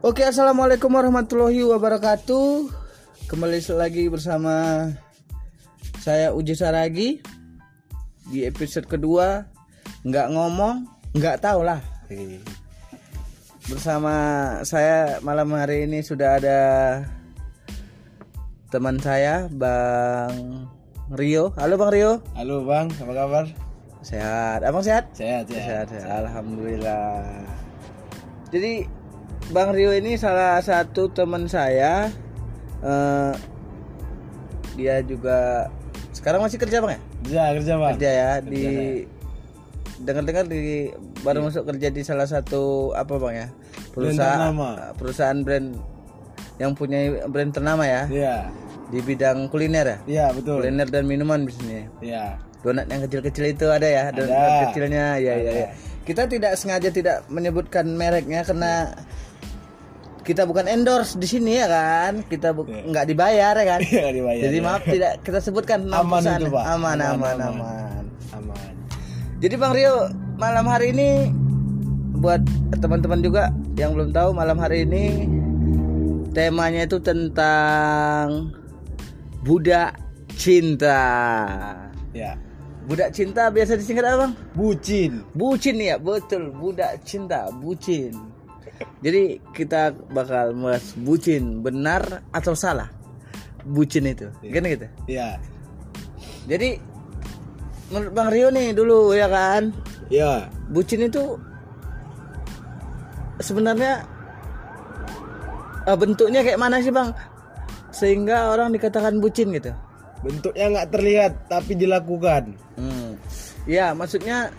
Oke, assalamualaikum warahmatullahi wabarakatuh. Kembali lagi bersama saya Uji Saragi di episode kedua. Nggak ngomong, nggak tahu lah. Bersama saya malam hari ini sudah ada teman saya, Bang Rio. Halo, Bang Rio. Halo bang, apa kabar? Sehat. Abang sehat? Sehat Sehat, sehat. Alhamdulillah. Jadi Bang Rio ini salah satu teman saya. Eh, dia juga sekarang masih kerja bang ya? Kerja kerja bang. Kerja ya di dengar-dengar di baru masuk kerja di salah satu apa bang ya perusahaan ternama. perusahaan brand yang punya brand ternama ya Iya, di bidang kuliner ya iya betul. kuliner dan minuman bisnisnya Iya. donat yang kecil-kecil itu ada ya donat Ada. kecilnya ya ya ya kita tidak sengaja tidak menyebutkan mereknya karena kita bukan endorse di sini ya kan kita bu- nggak dibayar ya kan Iya dibayar. jadi ya. maaf tidak kita sebutkan Aman perusahaan. itu, Pak. aman aman Aman, aman, aman. Aman. jadi bang Rio malam hari ini buat teman-teman juga yang belum tahu malam hari ini temanya itu tentang budak cinta Ya. budak cinta biasa disingkat apa bang Bucin. Bucin ya, betul. Budak cinta, bucin. Jadi kita bakal membahas bucin benar atau salah. Bucin itu. Kan gitu. Iya. Jadi menurut Bang Rio nih dulu ya kan. Iya. Bucin itu sebenarnya eh, bentuknya kayak mana sih, Bang? Sehingga orang dikatakan bucin gitu. Bentuknya nggak terlihat tapi dilakukan. Hmm. Ya, maksudnya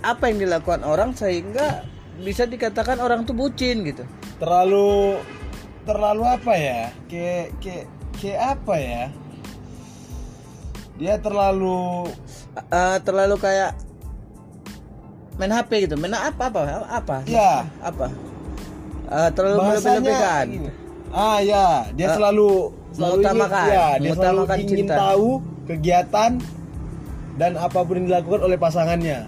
apa yang dilakukan orang sehingga bisa dikatakan orang tuh bucin gitu. Terlalu terlalu apa ya? Kayak kayak kayak apa ya? Dia terlalu Eh, terlalu kayak main HP gitu. Main apa apa apa? ya Apa? Eh, terlalu gini. Ah ya, dia selalu selalu ingin- mengutamakan, ya, dia selalu ingin cinta. tahu kegiatan dan apa pun yang dilakukan oleh pasangannya.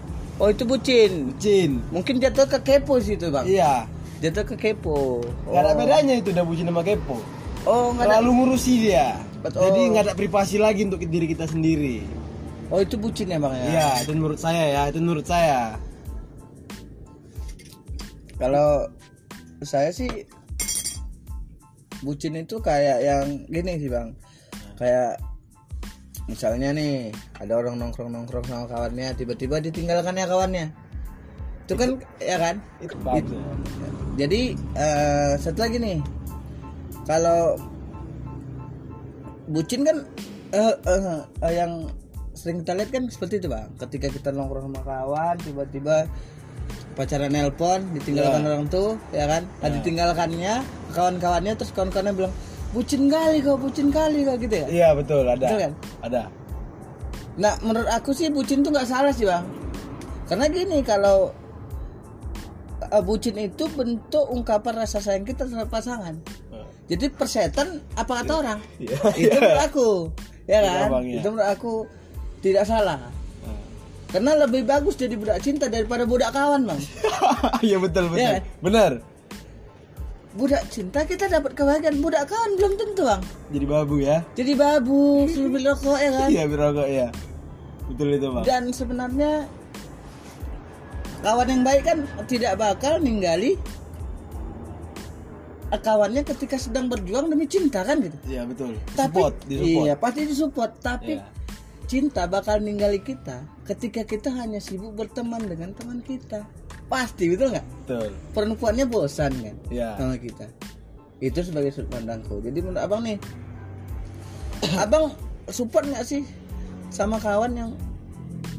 Oh, itu bucin. Bucin. Mungkin jatuh ke kepo situ, Bang. Iya. Jatuh ke kepo. Gak ada bedanya itu udah bucin sama kepo. Oh, nggak ada. Terlalu ngurusi dia. Betul. Jadi nggak ada privasi lagi untuk diri kita sendiri. Oh, itu bucin ya, Bang ya. Iya, itu menurut saya ya, itu menurut saya. Kalau saya sih bucin itu kayak yang gini sih bang, kayak misalnya nih ada orang nongkrong nongkrong sama kawannya, tiba-tiba ditinggalkan ya kawannya, itu kan ya kan? Itu bagus. Jadi eh, satu lagi nih, kalau bucin kan eh, eh, eh, yang sering kita lihat kan seperti itu bang. Ketika kita nongkrong sama kawan, tiba-tiba pacaran nelpon, ditinggalkan Ya. orang tuh, ya kan? Nah, ditinggalkannya kawan-kawannya, terus kawan-kawannya bilang bucin kali kau, bucin kali kau gitu ya. Iya betul, ada. Betul kan? Ada. Nah, menurut aku sih bucin tuh nggak salah sih bang. Karena gini kalau eh, bucin itu bentuk ungkapan rasa sayang kita terhadap pasangan. Jadi persetan apa kata orang? Iya. Itu menurut aku, ya Iya, kan? Bang, iya. Itu menurut aku tidak salah. Karena lebih bagus jadi budak cinta daripada budak kawan, bang. Iya betul betul. Iya. Benar. Budak cinta kita dapat kebahagiaan, budak kawan belum tentu, bang. Jadi babu ya. Jadi babu, suruh rokok ya kan? Iya birokok ya. Betul itu bang. Dan sebenarnya kawan yang baik kan tidak bakal ninggali kawannya ketika sedang berjuang demi cinta kan gitu. Iya betul. Tapi Support, disupport. iya pasti disupport. Tapi Iya. Cinta bakal ninggali kita ketika kita hanya sibuk berteman dengan teman kita. Pasti betul nggak? Betul. Perempuannya bosan kan Iya. sama kita. Itu sebagai sudut pandangku. Jadi menurut abang nih, abang support nggak sih sama kawan yang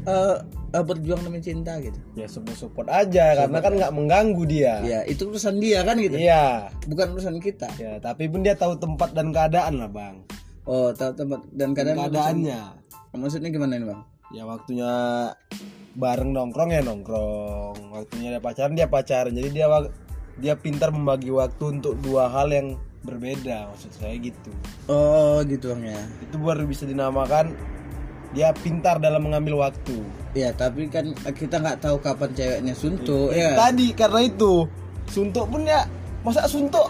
eh, berjuang demi cinta gitu? Ya support support aja karena kan nggak mengganggu dia. Ya itu urusan dia kan gitu, Iya. bukan urusan kita. Ya tapi pun dia tahu tempat dan keadaan lah bang. Oh tahu tempat dan kadang Keadaannya. Maksudnya gimana nih bang? Ya waktunya bareng nongkrong ya nongkrong. Waktunya dia pacaran dia pacaran. Jadi dia dia pintar membagi waktu untuk dua hal yang berbeda maksud saya gitu. Oh gitu bang ya. Itu baru bisa dinamakan dia pintar dalam mengambil waktu. Ya tapi kan kita nggak tahu kapan ceweknya suntuk Itu ya. Tadi karena itu suntuk pun ya masa suntuk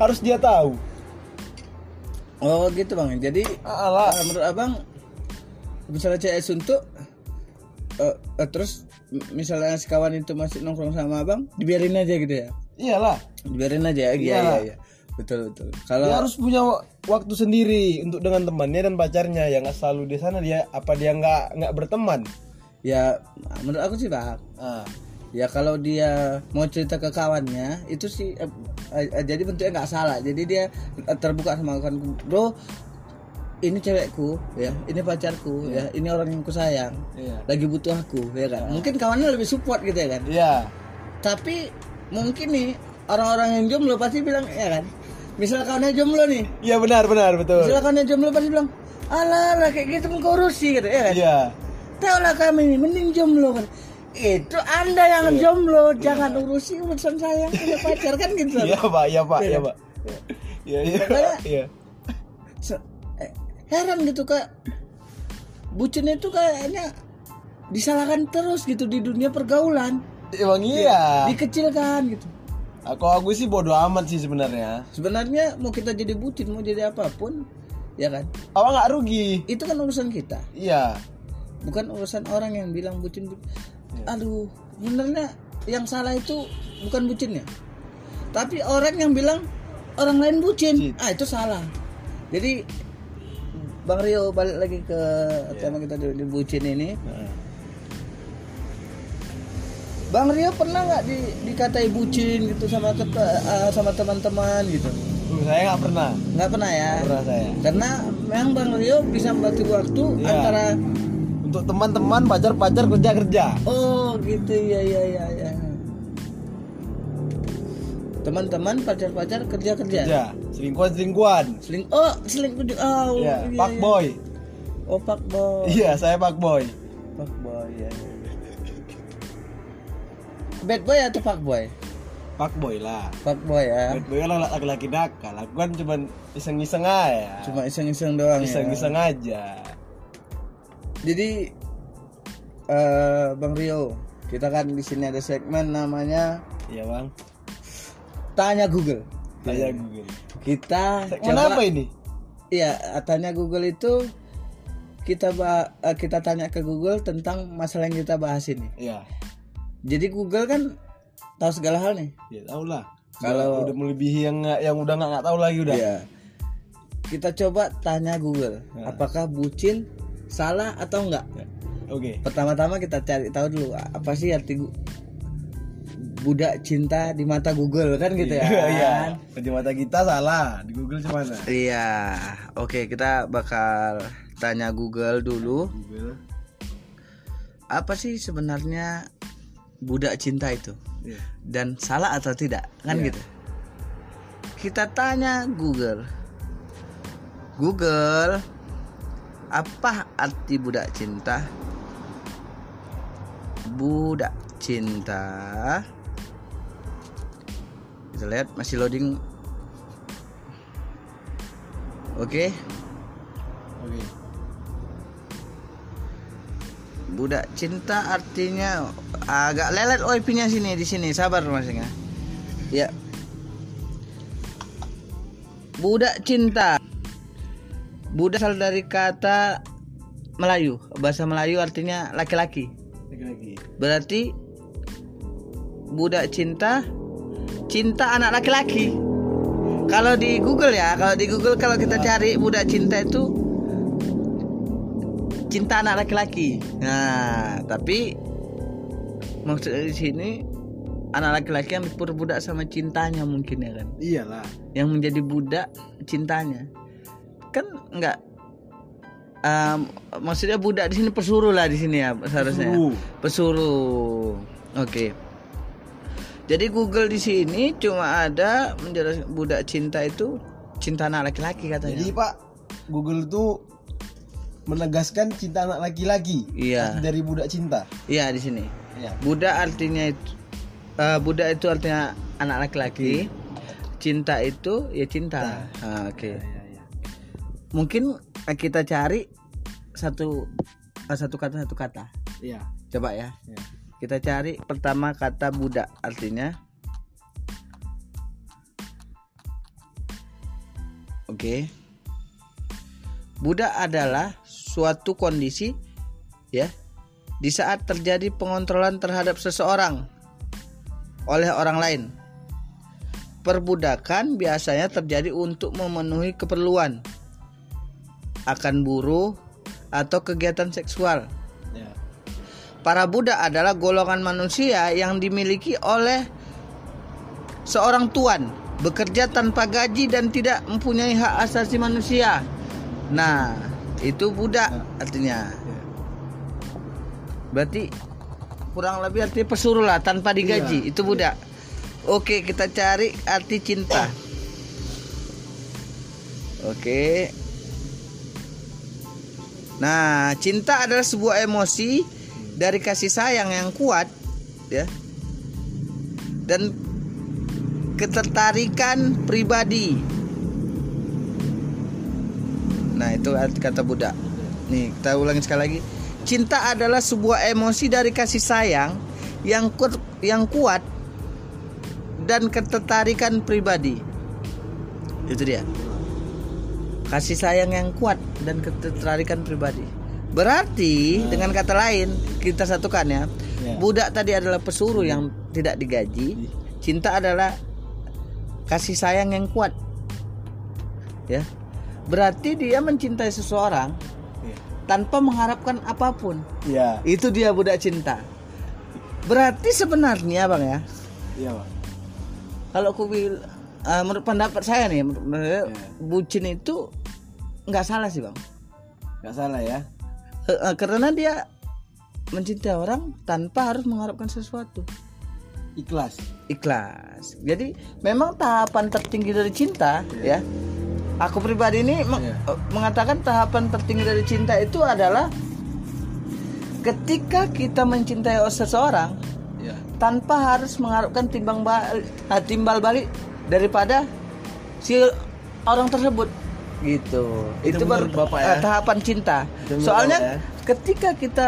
harus dia tahu Oh gitu bang. Jadi alah uh, menurut abang misalnya cewek suntuk uh, uh, terus m- misalnya sekawan itu masih nongkrong sama abang dibiarin aja gitu ya? Iyalah. Dibiarin aja ya? Iya iya iya. Betul betul. Kalau dia harus punya wa- waktu sendiri untuk dengan temannya dan pacarnya. Yang nggak selalu di sana dia apa dia nggak nggak berteman? Ya menurut aku sih bang ah. Ya kalau dia mau cerita ke kawannya itu sih eh, eh, jadi bentuknya nggak salah. Jadi dia eh, terbuka sama kawan. Bro ini cewekku ya. Ini pacarku ya. Ini orang yang ku sayang. Iya. Lagi butuh aku ya kan? Mungkin kawannya lebih support gitu ya kan? Iya. Tapi mungkin nih orang-orang yang jomblo pasti bilang ya kan? Misal kawannya jomblo nih. Iya benar benar betul. Misal kawannya jomblo pasti bilang alah lah kayak gitu mengkorusi gitu ya kan? Iya. Tahu lah kami ini mending jomblo. Kan itu anda yang jomblo jangan urusi urusan saya punya pacar kan gitu. Iya pak iya pak iya pak. Iya. Iya heran gitu kak. Bucin itu kayaknya disalahkan terus gitu di dunia pergaulan. Emang iya? dikecilkan gitu. Aku aku sih bodoh amat sih sebenarnya. Sebenarnya mau kita jadi bucin mau jadi apa pun ya kan? Apa nggak rugi? Itu kan urusan kita. Iya. Bukan urusan orang yang bilang bucin bucin. aduh benernya yang salah itu bukan bucinnya tapi orang yang bilang orang lain bucin. Bucin. ah itu salah. Jadi bang Rio balik lagi ke tema kita di, di bucin ini. Bang Rio pernah nggak di, dikatai bucin gitu sama eh, sama teman-teman gitu? Uh, saya nggak pernah. Nggak pernah ya? Nggak pernah saya. Karena memang bang Rio bisa membagi waktu Iya. antara untuk teman-teman pacar-pacar kerja-kerja. Oh gitu. Ya ya ya ya. Teman-teman pacar-pacar kerja-kerja. kerja selingkuhan-selingkuhan Seling oh selingkuh. Oh, Iya, iya, pak iya. boy Oh pak boy. iya saya pak boy Pak boy ya. Bad boy atau pak boy? pak boy lah Pak boy ya. Bad boy kan laki-laki nakal aku kan cuman iseng-iseng aja Cuma iseng-iseng doang ya. iseng-iseng aja Jadi eh Bang Rio, kita kan di sini ada segmen namanya iya bang Tanya Google. Tanya Google Kita segmen coba- ini Iya, tanya Google itu kita eh, kita tanya ke Google tentang masalah yang kita bahas ini. iya Jadi Google kan tahu segala hal nih. ya tau lah Kalau- udah melebihi yang yang udah nggak tahu lagi udah Iya. Kita coba tanya Google, Ya. apakah bucin salah atau enggak? Ya. oke Pertama-tama kita cari tahu dulu apa sih arti budak cinta di mata Google kan gitu ya. iya kan? di mata kita salah di Google gimana Iya. Oke, kita bakal tanya Google dulu. Google Apa sih sebenarnya budak cinta itu? Iya. dan salah atau tidak kan Iya. gitu kita tanya Google Google apa arti budak cinta budak cinta kita lihat masih loading. Oke. Oke. Budak cinta artinya agak lelet OIP-nya sini di sini. Sabar mas ya ya. Budak cinta. Budak asal dari kata Melayu. Bahasa Melayu artinya laki-laki. Berarti budak cinta cinta anak laki-laki. Kalau di Google ya kalau di Google kalau kita cari budak cinta itu cinta anak laki-laki. Nah tapi maksudnya di sini anak laki-laki yang diperbudak sama cintanya mungkin ya kan? Iyalah. Yang menjadi budak cintanya. Kan enggak um, maksudnya budak di sini pesuruh lah di sini ya seharusnya Pesuruh. pesuruh. Oke jadi Google di sini cuma ada menjelaskan budak cinta itu cinta anak laki-laki katanya Jadi Pak, Google tuh menegaskan cinta anak laki-laki. Iya. Dari budak cinta. iya di sini Iya. budak artinya itu eh, budak itu artinya anak laki-laki cinta itu ya cinta Ah, oke Iya, iya. mungkin eh, kita cari satu eh, satu kata satu kata Iya. coba ya Iya. Kita cari pertama kata budak artinya Oke. budak adalah suatu kondisi ya di saat terjadi pengontrolan terhadap seseorang oleh orang lain. Perbudakan biasanya terjadi untuk memenuhi keperluan akan buruh atau kegiatan seksual Para budak adalah golongan manusia yang dimiliki oleh seorang tuan, bekerja tanpa gaji dan tidak mempunyai hak asasi manusia. Nah, itu budak artinya. Berarti kurang lebih arti pesuruh lah tanpa digaji, itu budak. Oke, kita cari arti cinta. Oke. Nah, cinta adalah sebuah emosi dari kasih sayang yang kuat, ya, dan ketertarikan pribadi. Nah, itu arti kata budak. Nih, kita ulangi sekali lagi. Cinta adalah sebuah emosi dari kasih sayang yang kuat, yang kuat dan ketertarikan pribadi. Itu dia. Kasih sayang yang kuat dan ketertarikan pribadi. Berarti dengan kata lain kita satukan ya. Ya. Budak tadi adalah pesuruh yang tidak digaji. Cinta adalah kasih sayang yang kuat. Ya. Berarti dia mencintai seseorang Iya. tanpa mengharapkan apa pun. Iya. Itu dia budak cinta. Berarti sebenarnya Bang ya, Iya, Bang. kalau aku bil eh, menurut pendapat saya nih, menurut, menurut saya, Ya. bucin itu nggak salah sih Bang. Gak salah ya. Eh, eh, karena dia mencintai orang tanpa harus mengharapkan sesuatu. Ikhlas. Ikhlas. Jadi memang tahapan tertinggi dari cinta ya. Aku pribadi ini meng- Iya. mengatakan tahapan tertinggi dari cinta itu adalah ketika kita mencintai seseorang Iya. tanpa harus mengharapkan timbang ba- eh, timbal balik daripada si orang tersebut gitu Itu itu, baru Bapak ya? eh, tahapan cinta Itu soalnya ya? ketika kita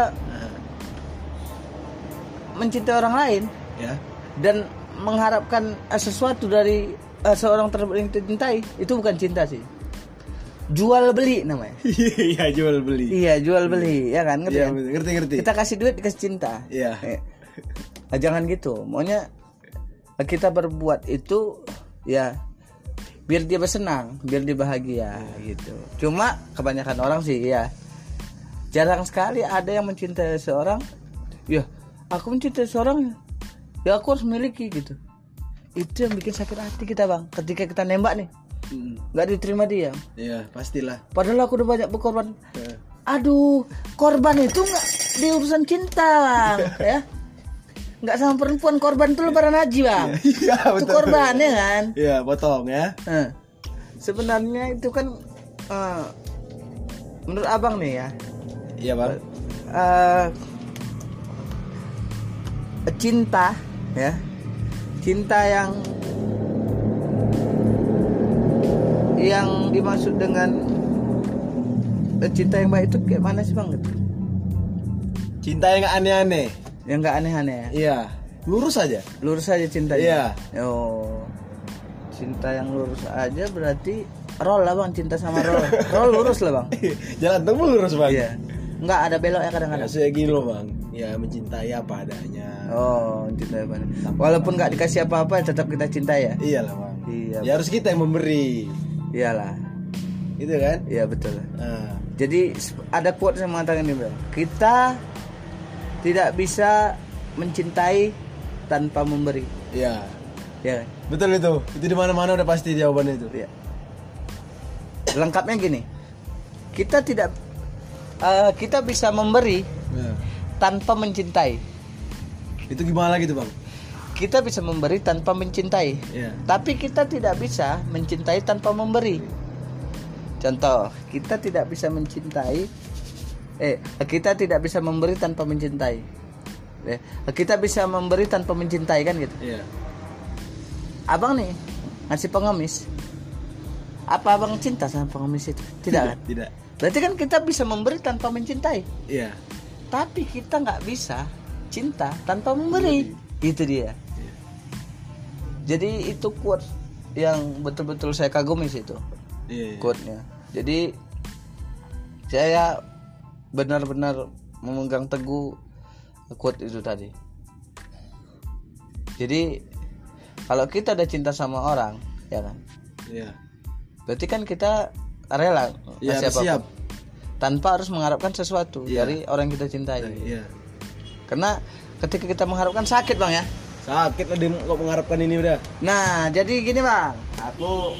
mencintai orang lain Ya. dan mengharapkan eh, sesuatu dari eh, seorang tersebut yang kita cintai itu bukan cinta sih jual beli namanya Iya, jual beli. iya jual beli ya kan ngerti Iya, kan? ngerti ngerti. kita kasih duit dikasih cinta Iya. Eh, ah, jangan gitu maunya kita berbuat itu ya biar dia bersenang biar dia bahagia gitu cuma kebanyakan orang sih ya jarang sekali ada yang mencintai seorang ya aku mencintai seorang ya aku harus miliki gitu itu yang bikin sakit hati kita bang ketika kita nembak nih Mm. nggak diterima dia Iya, pastilah. padahal aku udah banyak berkorban Ya. Aduh, korban itu nggak di urusan cinta, bang, ya. Nggak sama perempuan korban itu lebaran haji, bang. Iya, itu korban ya kan. Iya, potong ya. Nah, sebenarnya itu kan eh, menurut abang nih ya, Iya, Bang. eh, cinta, ya, cinta yang yang dimaksud dengan eh, cinta yang baik itu kayak mana sih bang? Cinta yang aneh-aneh. Yang nggak aneh-aneh ya. Iya. Lurus aja. lurus aja cinta Iya. oh cinta yang lurus aja berarti roll lah bang cinta sama roll roll lurus lah bang Jalan temu lurus, Bang. iya nggak ada belok ya Ada kadang-kadang saya gini loh, Bang. Ya, mencintai apa adanya. oh cinta apa walaupun nggak dikasih apa-apa tetap kita cinta ya Iyalah, Bang. iya Ya harus kita yang memberi. iyalah Gitu kan? iya betul Nah, jadi ada quote yang mengatakan ini bang kita tidak bisa mencintai tanpa memberi iya. ya kan? Betul itu. Itu di mana-mana udah pasti jawabannya itu. Iya. Lengkapnya gini, kita tidak eh, kita bisa memberi Ya. tanpa mencintai. Itu gimana lagi tuh, Bang? Kita bisa memberi tanpa mencintai, Iya. tapi kita tidak bisa mencintai tanpa memberi. Contoh, kita tidak bisa mencintai, eh, kita tidak bisa memberi tanpa mencintai. Eh, kita bisa memberi tanpa mencintai kan gitu. Iya. Abang nih ngasih pengemis, apa abang cinta sama pengemis itu? Tidak kan? Tidak. Berarti kan kita bisa memberi tanpa mencintai. Iya. Tapi kita nggak bisa cinta tanpa memberi. Itu dia. Jadi itu quote yang betul-betul saya kagumi sih itu. Iya. iya. quote-nya. Jadi saya benar-benar memegang teguh quote itu tadi. Jadi kalau kita udah cinta sama orang, ya kan? Iya. Berarti kan kita rela ngasih apa pun. siap. tanpa harus mengharapkan sesuatu Iya. dari orang yang kita cintai. Iya. Karena ketika kita mengharapkan sakit bang ya. Sakit lah kok mengharapkan ini udah. Nah jadi gini bang, aku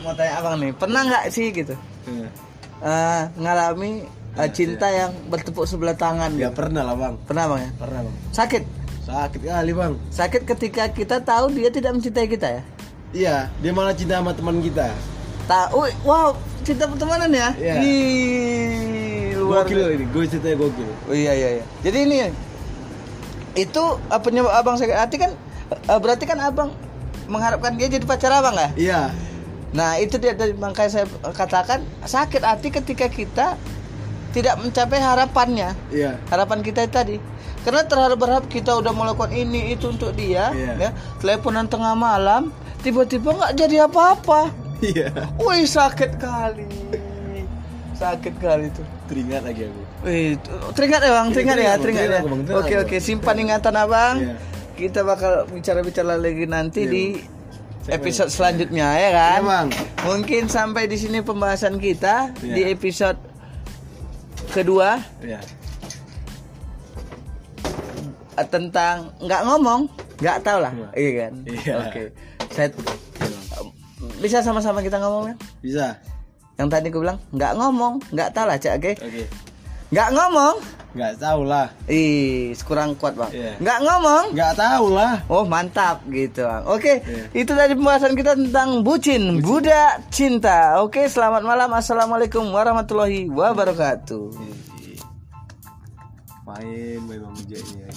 mau tanya abang nih, pernah nggak sih gitu Iya. eh, ngalami eh, cinta yang bertepuk sebelah tangan? Ya gitu? pernah lah bang. Pernah bang ya? Pernah bang. Sakit, Sakit kali bang. sakit ketika kita tahu dia tidak mencintai kita ya. Iya. Dia malah cinta sama teman kita. Tahu, wow, cinta pertemanan ya? Iya. Ih, luar Gokil ini. Gue ceritanya gokil. Oh iya iya iya. Jadi ini itu apa penyebab abang sakit hati kan eh, berarti kan abang mengharapkan dia jadi pacar abang ya? Iya. Nah itu dia dari makanya saya katakan sakit hati ketika kita tidak mencapai harapannya Iya. harapan kita tadi karena terlalu berharap kita udah melakukan ini itu untuk dia Iya. ya teleponan tengah malam tiba-tiba nggak jadi apa-apa Iya. wih sakit kali sakit kali tuh Teringat lagi aku. Wih, teringat ya bang, teringat ya, Teringat, ya. teringat, teringat, Oke oke, simpan ingatan abang. Iya. Kita bakal bicara-bicara lagi nanti Iya, di episode selanjutnya ya kan. Iya, Bang. Mungkin sampai di sini pembahasan kita Iya. di episode kedua Iya. eh, tentang nggak ngomong, nggak tahu lah, Iya. iya kan. Iya. Oke, saya bisa sama-sama kita ngomong ya. Bisa. Yang tadi gue bilang nggak ngomong, nggak tahu lah cak, oke? Oke. Nggak ngomong, Nggak tahu lah. ih kurang kuat bang. Iya. Nggak ngomong, Nggak tahu lah. Oh mantap gitu bang. Oke Iya. itu tadi pembahasan kita tentang bucin, budak cinta. Oke selamat malam assalamualaikum warahmatullahi wabarakatuh. Main, main Bang ya.